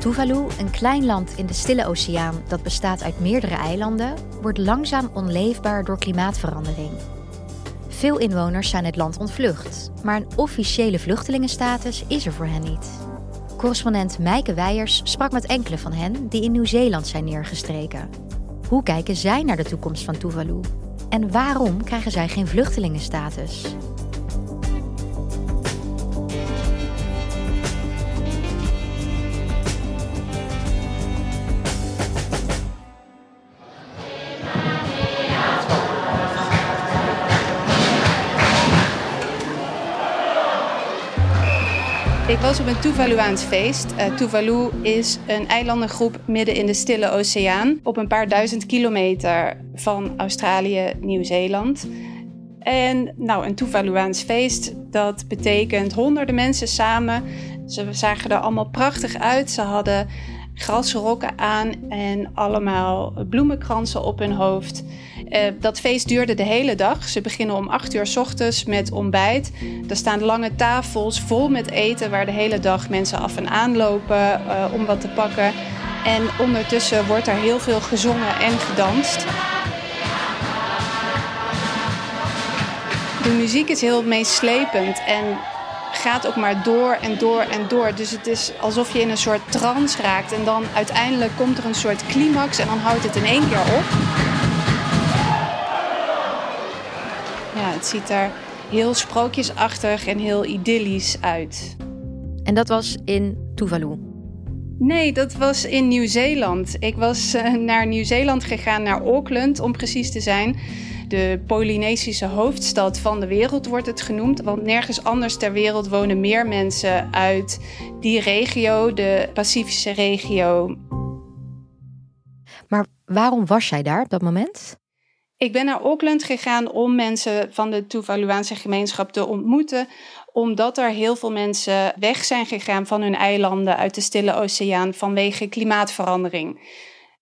Tuvalu, een klein land in de Stille Oceaan dat bestaat uit meerdere eilanden, wordt langzaam onleefbaar door klimaatverandering. Veel inwoners zijn het land ontvlucht, maar een officiële vluchtelingenstatus is er voor hen niet. Correspondent Mijke Weijers sprak met enkele van hen die in Nieuw-Zeeland zijn neergestreken. Hoe kijken zij naar de toekomst van Tuvalu? En waarom krijgen zij geen vluchtelingenstatus? Ik was op een Tuvaluaans feest. Uh, Tuvalu is een eilandengroep midden in de Stille Oceaan, op een paar duizend kilometer van Australië, Nieuw-Zeeland. En nou, een Tuvaluaans feest, dat betekent honderden mensen samen. Ze zagen er allemaal prachtig uit. Ze hadden grasrokken aan en allemaal bloemenkransen op hun hoofd. Uh, dat feest duurde de hele dag. Ze beginnen om 8 uur s ochtends met ontbijt. Er staan lange tafels vol met eten waar de hele dag mensen af en aan lopen uh, om wat te pakken. En ondertussen wordt er heel veel gezongen en gedanst. De muziek is heel meeslepend en gaat ook maar door en door en door. Dus het is alsof je in een soort trance raakt. En dan uiteindelijk komt er een soort climax en dan houdt het in één keer op. Ja, het ziet er heel sprookjesachtig en heel idyllisch uit. En dat was in Tuvalu? Nee, dat was in Nieuw-Zeeland. Ik was uh, naar Nieuw-Zeeland gegaan, naar Auckland om precies te zijn. De Polynesische hoofdstad van de wereld wordt het genoemd. Want nergens anders ter wereld wonen meer mensen uit die regio, de Pacifische regio. Maar waarom was jij daar op dat moment? Ik ben naar Auckland gegaan om mensen van de Tuvaluaanse gemeenschap te ontmoeten, omdat er heel veel mensen weg zijn gegaan van hun eilanden uit de Stille Oceaan vanwege klimaatverandering.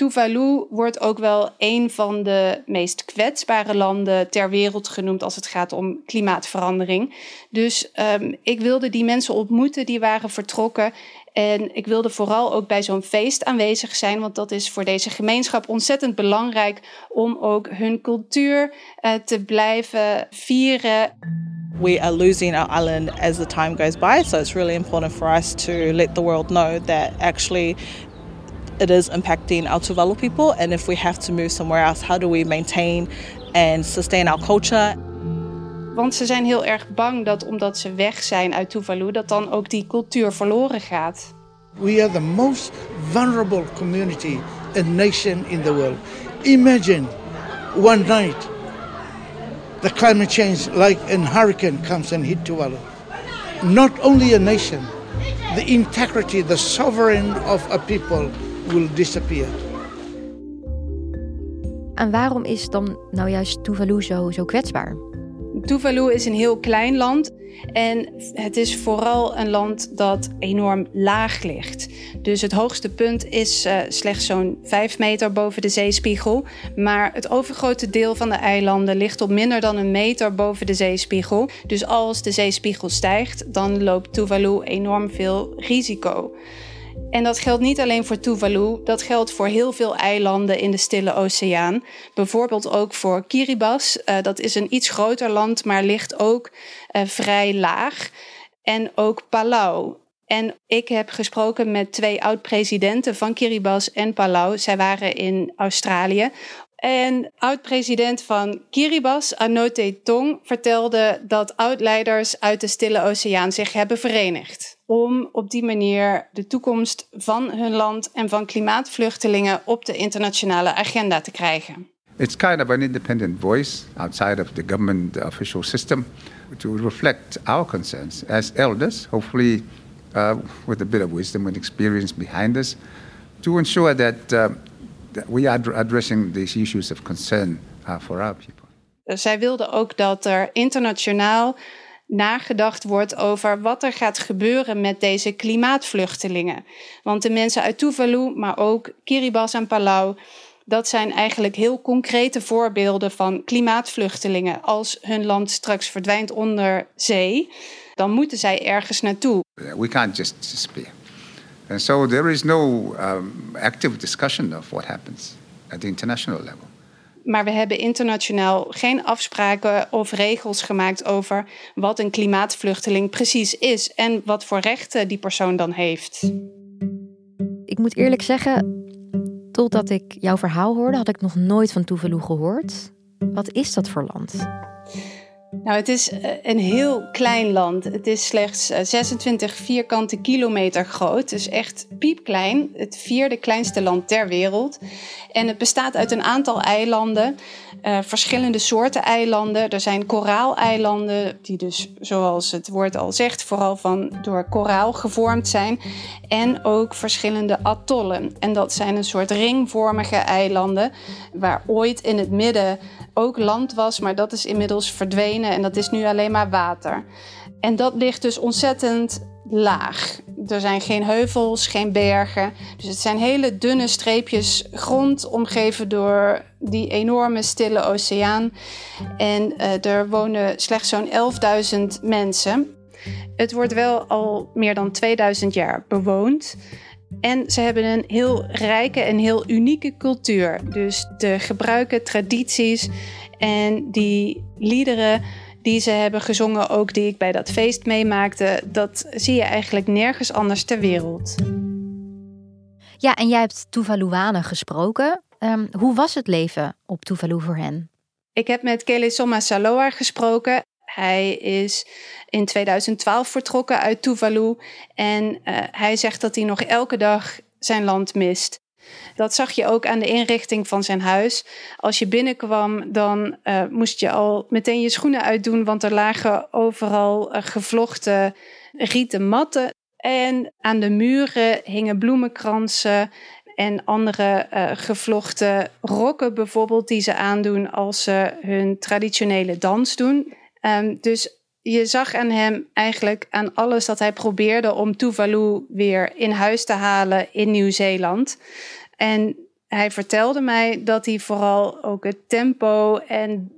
Tuvalu wordt ook wel een van de meest kwetsbare landen ter wereld genoemd als het gaat om klimaatverandering. Dus um, ik wilde die mensen ontmoeten die waren vertrokken. En ik wilde vooral ook bij zo'n feest aanwezig zijn, want dat is voor deze gemeenschap ontzettend belangrijk om ook hun cultuur uh, te blijven vieren. We are losing our island as the time goes by, so it's really important for us to let the world know that actually it is impacting our Tuvalu people. And if we have to move somewhere else, how do we maintain and sustain our culture? Want ze zijn heel erg bang dat omdat ze weg zijn uit Tuvalu, dat dan ook die cultuur verloren gaat. We are the most vulnerable community and nation in the world. Imagine one night the climate change like a hurricane comes and hit Tuvalu. Not only a nation, the integrity, the sovereign of a people will disappear. En waarom is dan nou juist Tuvalu zo, zo kwetsbaar? Tuvalu is een heel klein land en het is vooral een land dat enorm laag ligt. Dus het hoogste punt is uh, slechts zo'n 5 meter boven de zeespiegel. Maar het overgrote deel van de eilanden ligt op minder dan een meter boven de zeespiegel. Dus als de zeespiegel stijgt, dan loopt Tuvalu enorm veel risico. En dat geldt niet alleen voor Tuvalu, dat geldt voor heel veel eilanden in de Stille Oceaan. Bijvoorbeeld ook voor Kiribati. Uh, dat is een iets groter land, maar ligt ook uh, vrij laag. En ook Palau. En ik heb gesproken met twee oud-presidenten van Kiribati en Palau. Zij waren in Australië. En oud-president van Kiribati, Anote Tong, vertelde dat oud-leiders uit de Stille Oceaan zich hebben verenigd. Om op die manier de toekomst van hun land en van klimaatvluchtelingen op de internationale agenda te krijgen. It's kind of an independent voice outside of the government official system to reflect our concerns as elders, hopefully uh, with a bit of wisdom and experience behind us, to ensure that, uh, that we are addressing these issues of concern uh, for our people. Zij wilden ook dat er internationaal nagedacht wordt over wat er gaat gebeuren met deze klimaatvluchtelingen. Want de mensen uit Tuvalu, maar ook Kiribati en Palau, dat zijn eigenlijk heel concrete voorbeelden van klimaatvluchtelingen. Als hun land straks verdwijnt onder zee, dan moeten zij ergens naartoe. We can't just disappear. And so there is no um, active discussion of what happens at the international level. Maar we hebben internationaal geen afspraken of regels gemaakt over wat een klimaatvluchteling precies is en wat voor rechten die persoon dan heeft. Ik moet eerlijk zeggen, totdat ik jouw verhaal hoorde, had ik nog nooit van Tuvalu gehoord. Wat is dat voor land? Nou, het is eh, een heel klein land. Het is slechts 26 eh, vierkante kilometer groot. Dus echt piepklein. Het vierde kleinste land ter wereld. En het bestaat uit een aantal eilanden. Uh, verschillende soorten eilanden. Er zijn koraaleilanden, die dus, zoals het woord al zegt, vooral van door koraal gevormd zijn. En ook verschillende atollen. En dat zijn een soort ringvormige eilanden, waar ooit in het midden ook land was, maar dat is inmiddels verdwenen en dat is nu alleen maar water. En dat ligt dus ontzettend laag. Er zijn geen heuvels, geen bergen. Dus het zijn hele dunne streepjes grond omgeven door die enorme stille oceaan. En uh, er wonen slechts zo'n 11.000 mensen. Het wordt wel al meer dan 2000 jaar bewoond. En ze hebben een heel rijke en heel unieke cultuur. Dus de gebruiken, tradities en die liederen die ze hebben gezongen, ook die ik bij dat feest meemaakte, dat zie je eigenlijk nergens anders ter wereld. Ja, en jij hebt Tuvaluanen gesproken. Um, hoe was het leven op Tuvalu voor hen? Ik heb met Kele Soma Saloa gesproken. Hij is in 2012 vertrokken uit Tuvalu en uh, hij zegt dat hij nog elke dag zijn land mist. Dat zag je ook aan de inrichting van zijn huis. Als je binnenkwam, dan uh, moest je al meteen je schoenen uitdoen, want er lagen overal uh, gevlochten rieten matten. En aan de muren hingen bloemenkransen en andere uh, gevlochten rokken bijvoorbeeld die ze aandoen als ze hun traditionele dans doen. Um, dus je zag aan hem eigenlijk aan alles dat hij probeerde om Tuvalu weer in huis te halen in Nieuw-Zeeland. En hij vertelde mij dat hij vooral ook het tempo en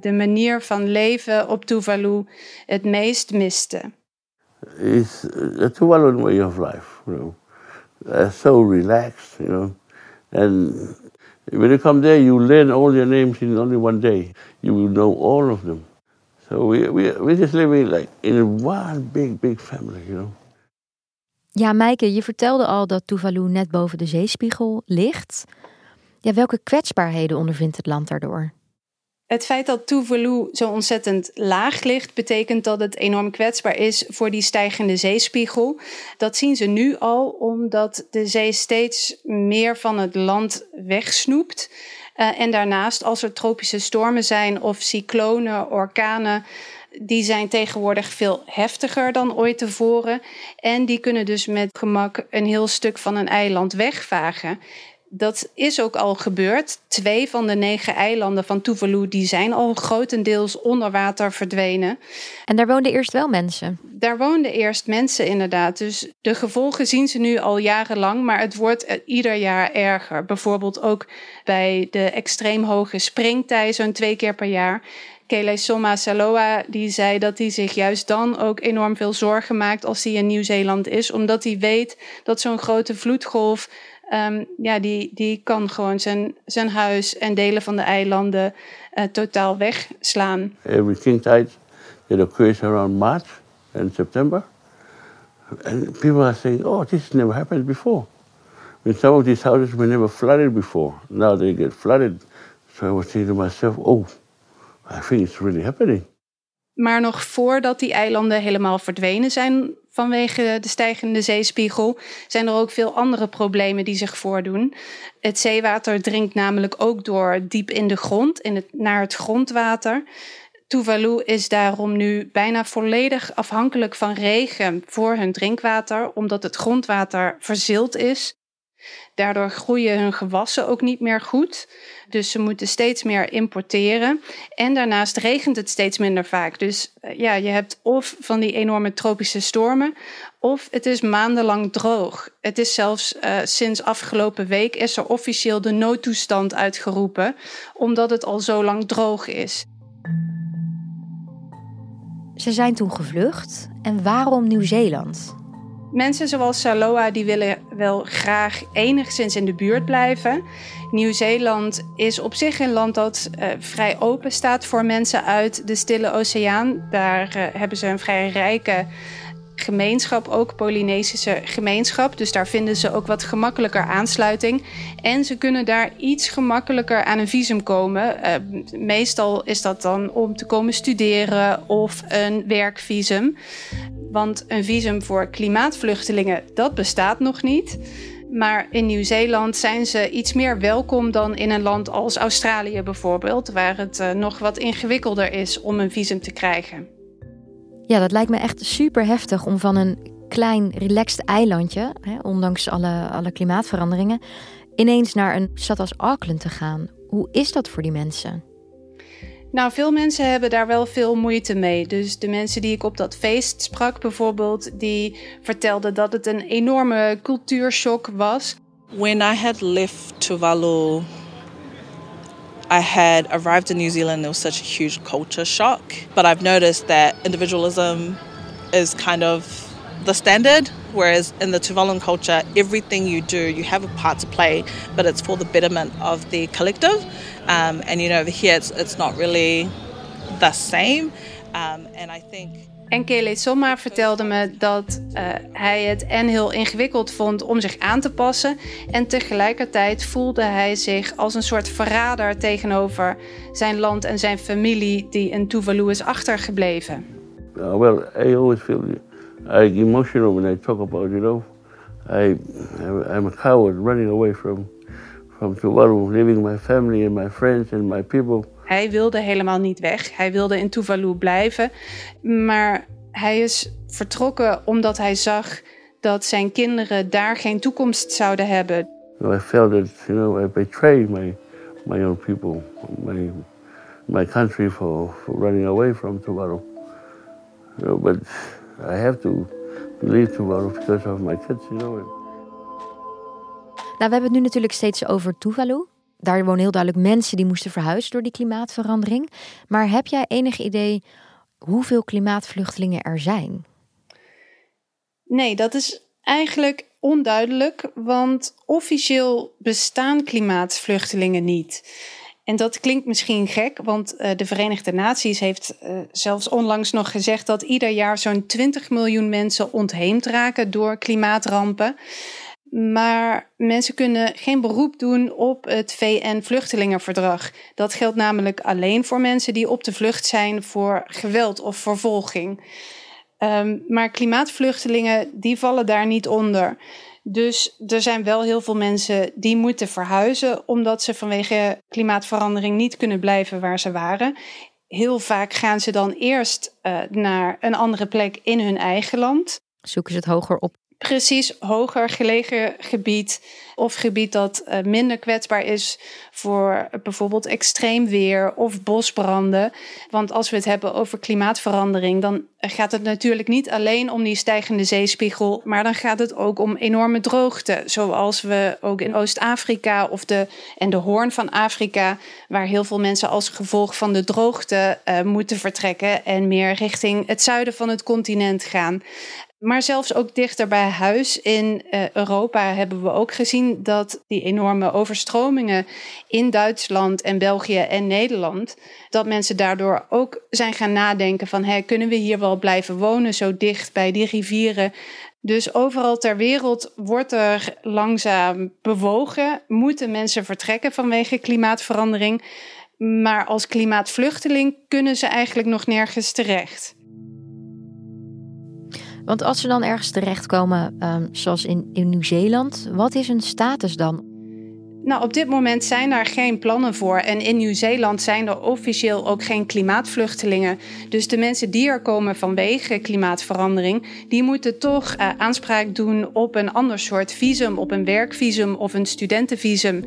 de manier van leven op Tuvalu het meest miste. It's a Tuvaluan way of life, so relaxed, you know. And when you come there, you learn all your names in only one day. You will know all of them. So we, we, we're just living like in one big, big family, you know. Ja, Meike, je vertelde al dat Tuvalu net boven de zeespiegel ligt. Ja, welke kwetsbaarheden ondervindt het land daardoor? Het feit dat Tuvalu zo ontzettend laag ligt, betekent dat het enorm kwetsbaar is voor die stijgende zeespiegel. Dat zien ze nu al, omdat de zee steeds meer van het land wegsnoept. Uh, en daarnaast, als er tropische stormen zijn of cyclonen, orkanen, die zijn tegenwoordig veel heftiger dan ooit tevoren. En die kunnen dus met gemak een heel stuk van een eiland wegvagen. Dat is ook al gebeurd. Twee van de negen eilanden van Tuvalu die zijn al grotendeels onder water verdwenen. En daar woonden eerst wel mensen? Daar woonden eerst mensen inderdaad. Dus de gevolgen zien ze nu al jarenlang, maar het wordt ieder jaar erger. Bijvoorbeeld ook bij de extreem hoge springtij, zo'n twee keer per jaar. Kele Soma Saloa die zei dat hij zich juist dan ook enorm veel zorgen maakt als hij in Nieuw-Zeeland is, omdat hij weet dat zo'n grote vloedgolf um, ja, die, die kan gewoon zijn, zijn huis en delen van de eilanden uh, totaal wegslaan. Every king tide it occurs around March and September. And people are saying, oh, this never happened before. Mean, some of these houses were never flooded before. Now they get flooded. So I was saying to myself, oh, I think it's really happening. Maar nog voordat die eilanden helemaal verdwenen zijn vanwege de stijgende zeespiegel, zijn er ook veel andere problemen die zich voordoen. Het zeewater dringt namelijk ook door diep in de grond, naar het grondwater. Tuvalu is daarom nu bijna volledig afhankelijk van regen voor hun drinkwater, omdat het grondwater verzild is. Daardoor groeien hun gewassen ook niet meer goed. Dus ze moeten steeds meer importeren. En daarnaast regent het steeds minder vaak. Dus eh, ja, je hebt of van die enorme tropische stormen, of het is maandenlang droog. Het is zelfs uh, sinds afgelopen week is er officieel de noodtoestand uitgeroepen, omdat het al zo lang droog is. Ze zijn toen gevlucht. En waarom Nieuw-Zeeland? Mensen zoals Saloa die willen wel graag enigszins in de buurt blijven. Nieuw-Zeeland is op zich een land dat uh, vrij open staat voor mensen uit de Stille Oceaan. Daar uh, hebben ze een vrij rijke gemeenschap, ook Polynesische gemeenschap. Dus daar vinden ze ook wat gemakkelijker aansluiting. En ze kunnen daar iets gemakkelijker aan een visum komen. Uh, meestal is dat dan om te komen studeren of een werkvisum. Want een visum voor klimaatvluchtelingen, dat bestaat nog niet. Maar in Nieuw-Zeeland zijn ze iets meer welkom dan in een land als Australië bijvoorbeeld, waar het uh, nog wat ingewikkelder is om een visum te krijgen. Ja, dat lijkt me echt super heftig om van een klein, relaxed eilandje, hè, ondanks alle, alle klimaatveranderingen, ineens naar een stad als Auckland te gaan. Hoe is dat voor die mensen? Nou, veel mensen hebben daar wel veel moeite mee. Dus de mensen die ik op dat feest sprak bijvoorbeeld, die vertelden dat het een enorme cultuurshock was. When I had left Tuvalu, I had arrived in New Zealand, it was such a huge culture shock. But I've noticed that individualism is kind of the standard, whereas in the Tuvaluan culture, everything you do, you have a part to play, but it's for the betterment of the collective. Um, and you know, over here, it's, it's not really the same. Um, and I think. En Kele Somma vertelde me dat uh, hij het en heel ingewikkeld vond om zich aan te passen. En tegelijkertijd voelde hij zich als een soort verrader tegenover zijn land en zijn familie die in Tuvalu is achtergebleven. Uh, well, I always feel I emotional when I talk about. You know, I I'm a coward running away from from Tuvalu, leaving my family and my friends and my people. Hij wilde helemaal niet weg. Hij wilde in Tuvalu blijven, maar hij is vertrokken omdat hij zag dat zijn kinderen daar geen toekomst zouden hebben. I felt that you know I betrayed my my own people, my my country for, for running away from Tuvalu. You know, but I have to leave tomorrow because of my kids, you know. Nou, we hebben het nu natuurlijk steeds over Tuvalu. Daar wonen heel duidelijk mensen die moesten verhuizen door die klimaatverandering. Maar heb jij enig idee hoeveel klimaatvluchtelingen er zijn? Nee, dat is eigenlijk onduidelijk, want officieel bestaan klimaatvluchtelingen niet. En dat klinkt misschien gek, want uh, de Verenigde Naties heeft uh, zelfs onlangs nog gezegd dat ieder jaar zo'n 20 miljoen mensen ontheemd raken door klimaatrampen. Maar mensen kunnen geen beroep doen op het VN-vluchtelingenverdrag. Dat geldt namelijk alleen voor mensen die op de vlucht zijn voor geweld of vervolging. Um, maar klimaatvluchtelingen die vallen daar niet onder. Dus er zijn wel heel veel mensen die moeten verhuizen omdat ze vanwege klimaatverandering niet kunnen blijven waar ze waren. Heel vaak gaan ze dan eerst uh, naar een andere plek in hun eigen land. Zoeken ze het hoger op precies hoger gelegen gebied of gebied dat uh, minder kwetsbaar is voor bijvoorbeeld extreem weer of bosbranden. Want als we het hebben over klimaatverandering, dan gaat het natuurlijk niet alleen om die stijgende zeespiegel, maar dan gaat het ook om enorme droogte, zoals we ook in Oost-Afrika of de en de Hoorn van Afrika, waar heel veel mensen als gevolg van de droogte uh, moeten vertrekken en meer richting het zuiden van het continent gaan. Maar zelfs ook dichter bij huis in uh, Europa hebben we ook gezien dat die enorme overstromingen in Duitsland en België en Nederland, dat mensen daardoor ook zijn gaan nadenken van hey, kunnen we hier wel blijven wonen zo dicht bij die rivieren Dus overal ter wereld wordt er langzaam bewogen. Moeten mensen vertrekken vanwege klimaatverandering. Maar als klimaatvluchteling kunnen ze eigenlijk nog nergens terecht. Want als ze dan ergens terechtkomen, um, zoals in, Nieuw-Zeeland, wat is hun status dan? Nou, op dit moment zijn daar geen plannen voor. En in Nieuw-Zeeland zijn er officieel ook geen klimaatvluchtelingen. Dus de mensen die er komen vanwege klimaatverandering, die moeten toch uh, aanspraak doen op een ander soort visum, op een werkvisum of een studentenvisum.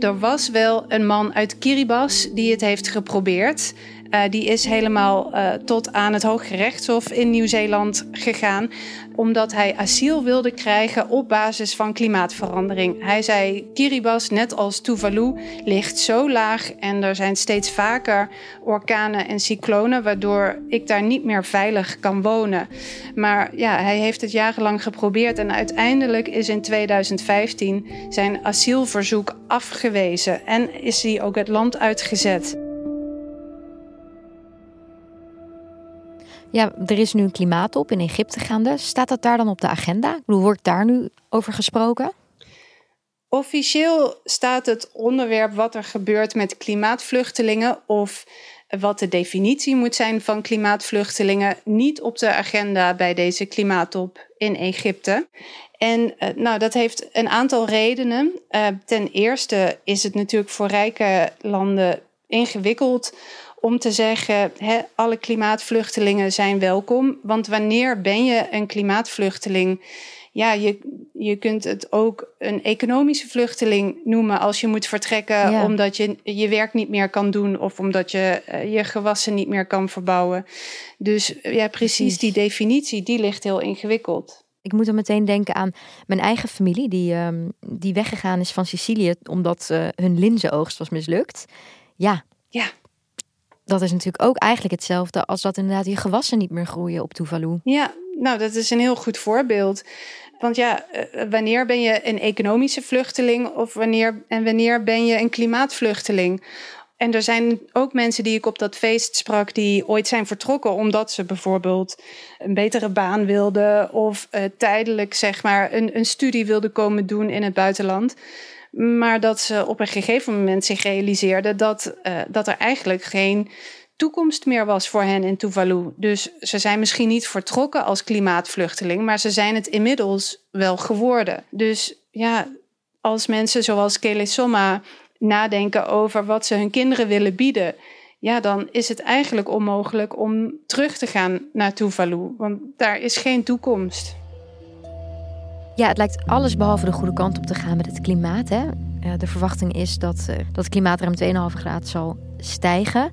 Er was wel een man uit Kiribati die het heeft geprobeerd. Uh, die is helemaal uh, tot aan het Hooggerechtshof in Nieuw-Zeeland gegaan omdat hij asiel wilde krijgen op basis van klimaatverandering. Hij zei: Kiribati, net als Tuvalu, ligt zo laag en er zijn steeds vaker orkanen en cyclonen, waardoor ik daar niet meer veilig kan wonen. Maar ja, hij heeft het jarenlang geprobeerd en uiteindelijk is in 2015 zijn asielverzoek afgewezen en is hij ook het land uitgezet. Ja, er is nu een klimaatop in Egypte gaande. Staat dat daar dan op de agenda? Ik wordt daar nu over gesproken? Officieel staat het onderwerp wat er gebeurt met klimaatvluchtelingen of wat de definitie moet zijn van klimaatvluchtelingen niet op de agenda bij deze klimaattop in Egypte. En uh, nou, dat heeft een aantal redenen. Uh, ten eerste is het natuurlijk voor rijke landen ingewikkeld om te zeggen, hè, alle klimaatvluchtelingen zijn welkom. Want wanneer ben je een klimaatvluchteling? Ja, je, je kunt het ook een economische vluchteling noemen als je moet vertrekken omdat je je werk niet meer kan doen of omdat je uh, je gewassen niet meer kan verbouwen. Dus ja, precies die definitie, die ligt heel ingewikkeld. Ik moet er meteen denken aan mijn eigen familie, die, um, die weggegaan is van Sicilië omdat uh, hun linzenoogst was mislukt. Ja, ja dat is natuurlijk ook eigenlijk hetzelfde als dat inderdaad je gewassen niet meer groeien op Tuvalu. Ja, nou dat is een heel goed voorbeeld. Want ja, eh, wanneer ben je een economische vluchteling of wanneer, en wanneer ben je een klimaatvluchteling? En er zijn ook mensen die ik op dat feest sprak, die ooit zijn vertrokken omdat ze bijvoorbeeld een betere baan wilden of uh, tijdelijk zeg maar een, een studie wilden komen doen in het buitenland. Maar dat ze op een gegeven moment zich realiseerden dat, uh, dat er eigenlijk geen toekomst meer was voor hen in Tuvalu. Dus ze zijn misschien niet vertrokken als klimaatvluchteling, maar ze zijn het inmiddels wel geworden. Dus ja, als mensen zoals Kele Soma nadenken over wat ze hun kinderen willen bieden, ja, dan is het eigenlijk onmogelijk om terug te gaan naar Tuvalu, want daar is geen toekomst. Ja, het lijkt alles behalve de goede kant op te gaan met het klimaat. Hè? De verwachting is dat, uh, dat het klimaat ruim 2,5 graden zal stijgen.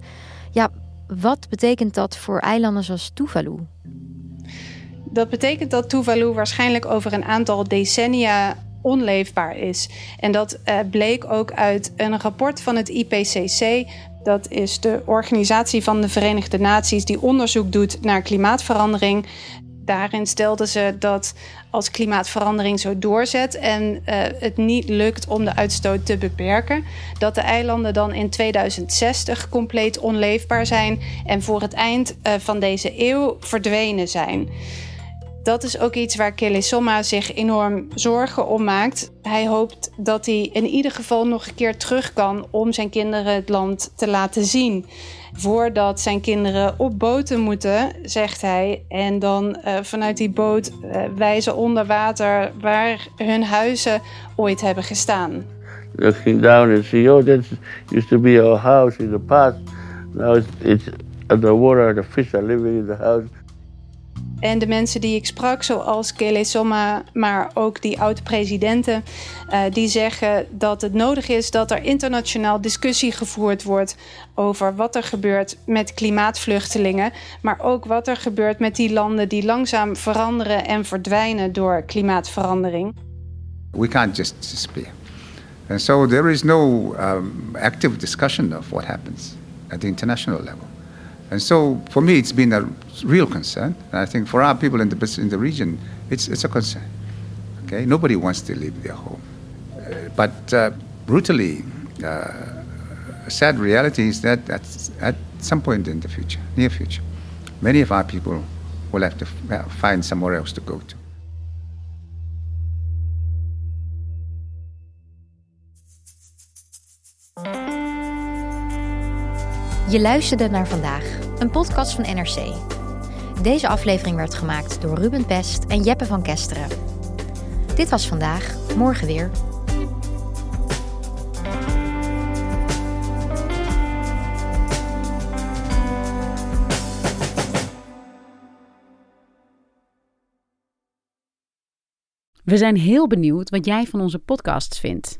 Ja, wat betekent dat voor eilanden zoals Tuvalu? Dat betekent dat Tuvalu waarschijnlijk over een aantal decennia onleefbaar is. En dat uh, bleek ook uit een rapport van het IPCC. Dat is de organisatie van de Verenigde Naties die onderzoek doet naar klimaatverandering. Daarin stelden ze dat als klimaatverandering zo doorzet en uh, het niet lukt om de uitstoot te beperken, dat de eilanden dan in 2060 compleet onleefbaar zijn en voor het eind uh, van deze eeuw verdwenen zijn. Dat is ook iets waar Kelly Somma zich enorm zorgen om maakt. Hij hoopt dat hij in ieder geval nog een keer terug kan om zijn kinderen het land te laten zien voordat zijn kinderen op boten moeten, zegt hij. En dan uh, vanuit die boot uh, wijzen onder water waar hun huizen ooit hebben gestaan. Looking down and see, oh, that used to be our house in the past. Now it's, it's underwater, the fish are living in the house. En de mensen die ik sprak, zoals Kele Somma, maar ook die oud-presidenten, uh, die zeggen dat het nodig is dat er internationaal discussie gevoerd wordt over wat er gebeurt met klimaatvluchtelingen, maar ook wat er gebeurt met die landen die langzaam veranderen en verdwijnen door klimaatverandering. We can't just disappear. And so there is no um, active discussion of what happens at the international level. And so for me, it's been a real concern. And I think for our people in the, in the region, it's, it's a concern. Okay? Nobody wants to leave their home. Uh, but uh, brutally, uh, sad reality is that at, at some point in the future, near future, many of our people will have to f- find somewhere else to go to. Je luisterde naar vandaag, een podcast van NRC. Deze aflevering werd gemaakt door Ruben Pest en Jeppe van Kesteren. Dit was vandaag, morgen weer. We zijn heel benieuwd wat jij van onze podcasts vindt.